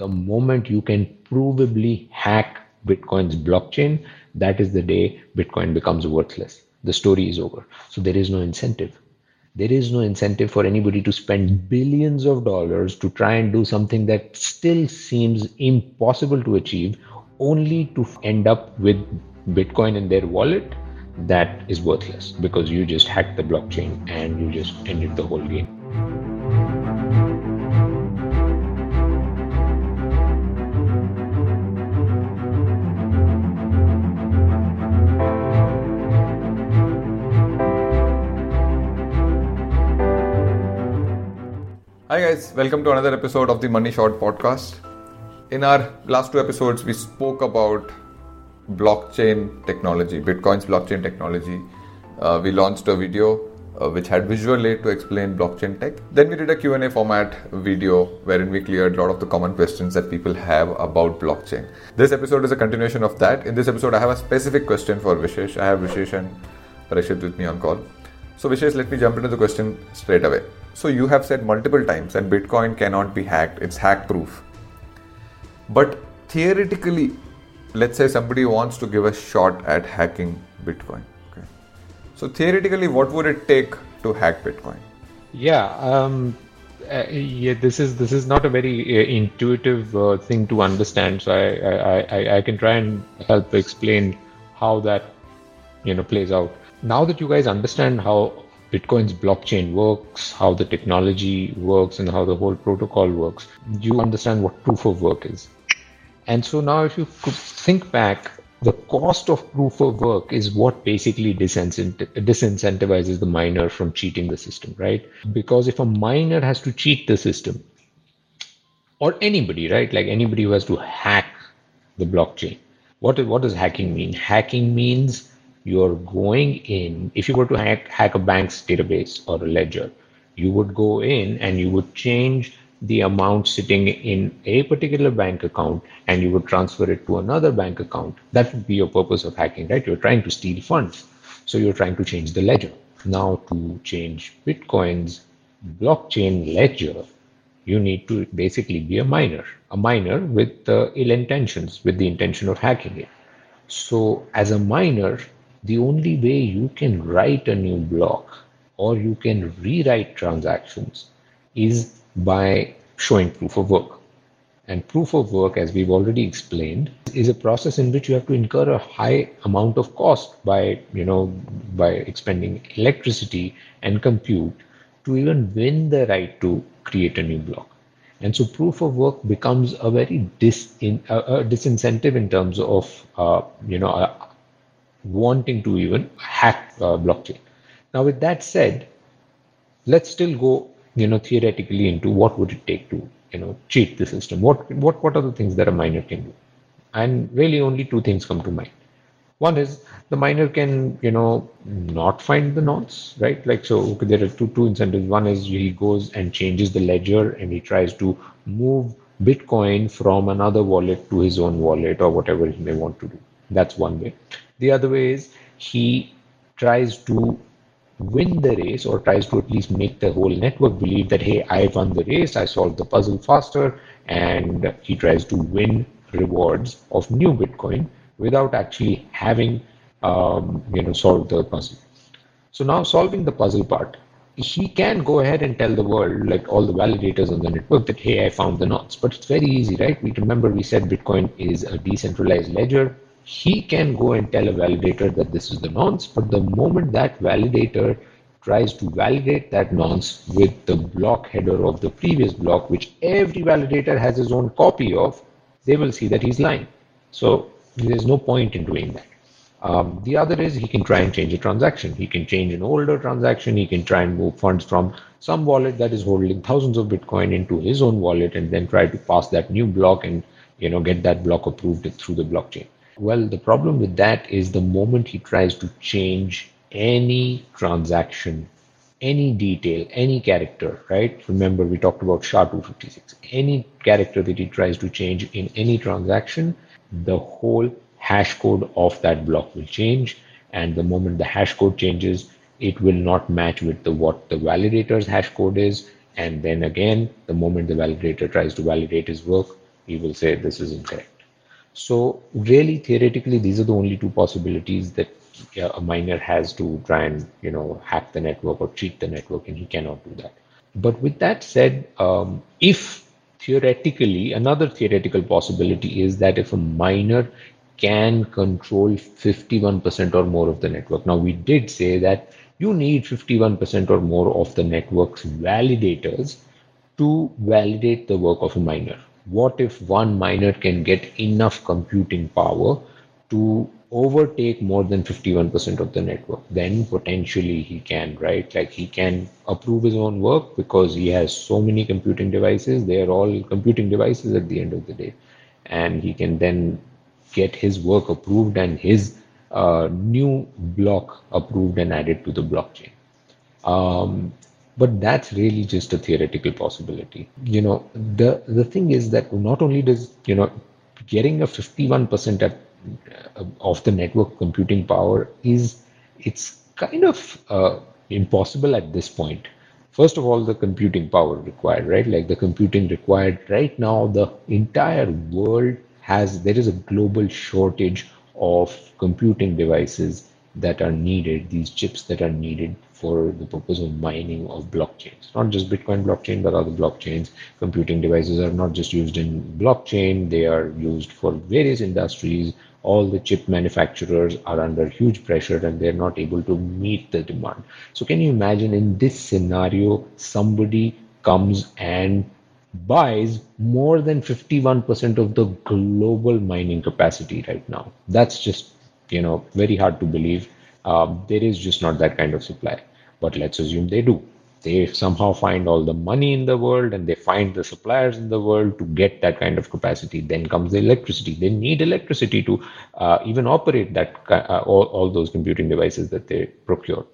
The moment you can provably hack Bitcoin's blockchain, that is the day Bitcoin becomes worthless. The story is over. So there is no incentive. There is no incentive for anybody to spend billions of dollars to try and do something that still seems impossible to achieve, only to end up with Bitcoin in their wallet that is worthless because you just hacked the blockchain and you just ended the whole game. Hi guys, welcome to another episode of the Money Shot podcast. In our last two episodes, we spoke about blockchain technology, Bitcoin's blockchain technology. Uh, we launched a video uh, which had visual aid to explain blockchain tech. Then we did a Q&A format video wherein we cleared a lot of the common questions that people have about blockchain. This episode is a continuation of that. In this episode, I have a specific question for Vishesh. I have Vishesh and Parikshit with me on call. So Vishesh, let me jump into the question straight away. So you have said multiple times that Bitcoin cannot be hacked. It's hack proof. But theoretically, let's say somebody wants to give a shot at hacking Bitcoin. Okay. So theoretically, what would it take to hack Bitcoin? Yeah. Um, uh, yeah. This is this is not a very uh, intuitive uh, thing to understand. So I, I I I can try and help explain how that you know plays out. Now that you guys understand how Bitcoin's blockchain works, how the technology works, and how the whole protocol works, you understand what proof of work is. And so now, if you think back, the cost of proof of work is what basically disincentivizes the miner from cheating the system, right? Because if a miner has to cheat the system, or anybody, right? Like anybody who has to hack the blockchain, what, what does hacking mean? Hacking means you're going in, if you were to hack, hack a bank's database or a ledger, you would go in and you would change the amount sitting in a particular bank account and you would transfer it to another bank account, that would be your purpose of hacking, right? You're trying to steal funds. So you're trying to change the ledger. Now, to change Bitcoin's blockchain ledger, you need to basically be a miner, a miner with uh, ill intentions, with the intention of hacking it. So, as a miner, the only way you can write a new block or you can rewrite transactions is by showing proof of work. And proof of work, as we've already explained, is a process in which you have to incur a high amount of cost by, you know, by expending electricity and compute to even win the right to create a new block. And so proof of work becomes a very dis in, a, a disincentive in terms of, uh, you know, wanting to even hack uh, blockchain. Now, with that said, let's still go you know theoretically into what would it take to you know cheat the system? What what what are the things that a miner can do? And really only two things come to mind. One is the miner can you know not find the nodes, right? Like so okay, there are two two incentives. One is he goes and changes the ledger and he tries to move bitcoin from another wallet to his own wallet or whatever he may want to do. That's one way the other way is he tries to win the race or tries to at least make the whole network believe that hey i won the race i solved the puzzle faster and he tries to win rewards of new bitcoin without actually having um, you know solved the puzzle. So now solving the puzzle part he can go ahead and tell the world like all the validators on the network that hey i found the nonce but it's very easy right? We remember we said bitcoin is a decentralized ledger he can go and tell a validator that this is the nonce, but the moment that validator tries to validate that nonce with the block header of the previous block, which every validator has his own copy of, they will see that he's lying. So there's no point in doing that. Um, the other is he can try and change a transaction. He can change an older transaction. He can try and move funds from some wallet that is holding thousands of Bitcoin into his own wallet and then try to pass that new block and you know get that block approved through the blockchain. Well, the problem with that is the moment he tries to change any transaction, any detail, any character, right? Remember, we talked about SHA-256. Any character that he tries to change in any transaction, the whole hash code of that block will change. And the moment the hash code changes, it will not match with the what the validator's hash code is. And then again, the moment the validator tries to validate his work, he will say this is incorrect. So really, theoretically, these are the only two possibilities that a miner has to try and you know hack the network or cheat the network, and he cannot do that. But with that said, um, if theoretically, another theoretical possibility is that if a miner can control 51% or more of the network. Now, we did say that you need 51% or more of the network's validators to validate the work of a miner. What if one miner can get enough computing power to overtake more than 51% of the network? Then potentially he can, right? Like he can approve his own work because he has so many computing devices. They are all computing devices at the end of the day. And he can then get his work approved and his uh, new block approved and added to the blockchain. Um, but that's really just a theoretical possibility. You know, the the thing is that not only does you know getting a 51% at, uh, of the network computing power is it's kind of uh, impossible at this point. First of all, the computing power required, right? Like the computing required right now, the entire world has there is a global shortage of computing devices that are needed, these chips that are needed for the purpose of mining of blockchains. Not just Bitcoin blockchain, but other blockchains. Computing devices are not just used in blockchain, they are used for various industries. All the chip manufacturers are under huge pressure and they're not able to meet the demand. So, can you imagine in this scenario, somebody comes and buys more than 51% of the global mining capacity right now. That's just, you know, very hard to believe. Um, there is just not that kind of supply. But let's assume they do. They somehow find all the money in the world and they find the suppliers in the world to get that kind of capacity. Then comes the electricity. They need electricity to uh, even operate that uh, all, all those computing devices that they procure.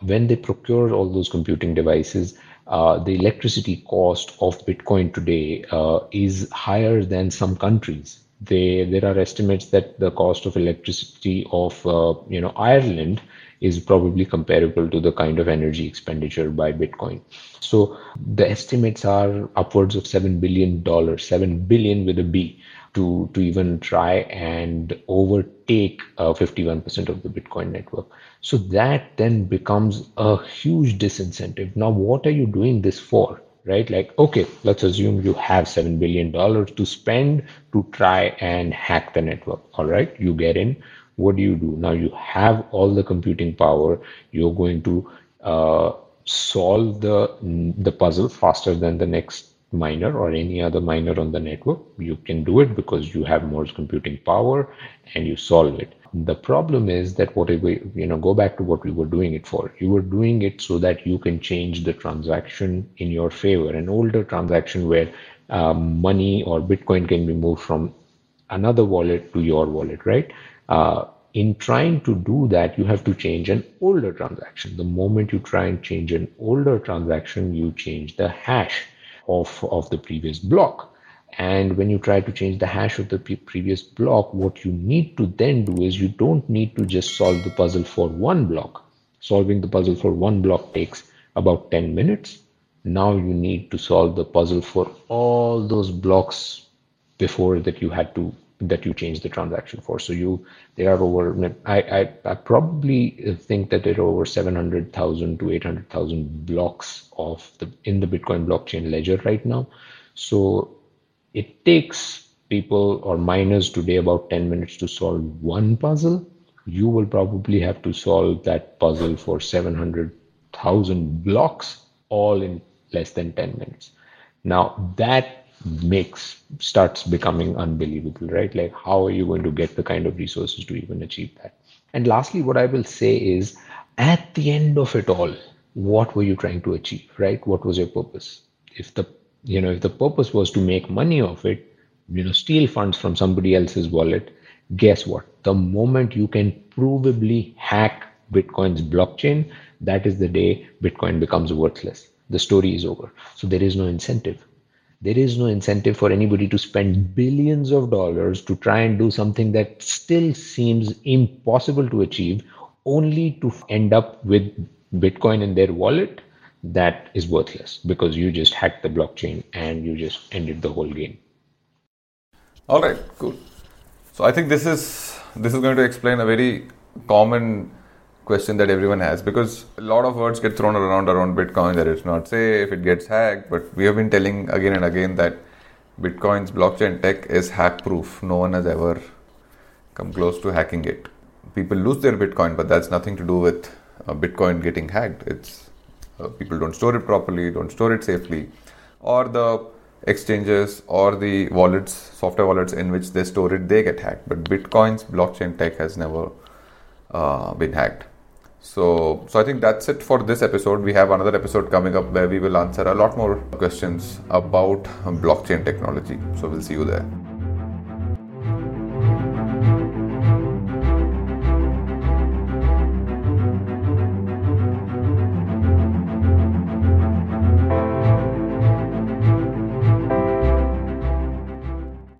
When they procure all those computing devices, uh, the electricity cost of Bitcoin today uh, is higher than some countries. They, there are estimates that the cost of electricity of uh, you know Ireland is probably comparable to the kind of energy expenditure by Bitcoin. So the estimates are upwards of seven billion dollars, seven billion with a B, to to even try and overtake uh, 51% of the Bitcoin network. So that then becomes a huge disincentive. Now, what are you doing this for? Right? Like, okay, let's assume you have $7 billion to spend to try and hack the network. All right, you get in. What do you do? Now you have all the computing power. You're going to uh, solve the, the puzzle faster than the next miner or any other miner on the network. You can do it because you have more computing power and you solve it. The problem is that whatever you know, go back to what we were doing it for. You were doing it so that you can change the transaction in your favor. An older transaction where um, money or Bitcoin can be moved from another wallet to your wallet, right? Uh, in trying to do that, you have to change an older transaction. The moment you try and change an older transaction, you change the hash of, of the previous block. And when you try to change the hash of the previous block, what you need to then do is you don't need to just solve the puzzle for one block. Solving the puzzle for one block takes about 10 minutes. Now you need to solve the puzzle for all those blocks before that you had to that you change the transaction for. So you there are over I I, I probably think that there are over 700,000 to 800,000 blocks of the in the Bitcoin blockchain ledger right now. So it takes people or miners today about 10 minutes to solve one puzzle. You will probably have to solve that puzzle for 700,000 blocks all in less than 10 minutes. Now that makes starts becoming unbelievable, right? Like how are you going to get the kind of resources to even achieve that? And lastly, what I will say is at the end of it all, what were you trying to achieve, right? What was your purpose? If the you know if the purpose was to make money of it you know steal funds from somebody else's wallet guess what the moment you can provably hack bitcoin's blockchain that is the day bitcoin becomes worthless the story is over so there is no incentive there is no incentive for anybody to spend billions of dollars to try and do something that still seems impossible to achieve only to end up with bitcoin in their wallet that is worthless because you just hacked the blockchain and you just ended the whole game All right, cool. So I think this is this is going to explain a very common question that everyone has because a lot of words get thrown around around Bitcoin that it's not safe, it gets hacked. But we have been telling again and again that Bitcoin's blockchain tech is hack proof. No one has ever come close to hacking it. People lose their Bitcoin, but that's nothing to do with uh, Bitcoin getting hacked. It's uh, people don't store it properly, don't store it safely, or the exchanges or the wallets, software wallets in which they store it, they get hacked. But Bitcoin's blockchain tech has never uh, been hacked. So, so I think that's it for this episode. We have another episode coming up where we will answer a lot more questions about blockchain technology. So we'll see you there.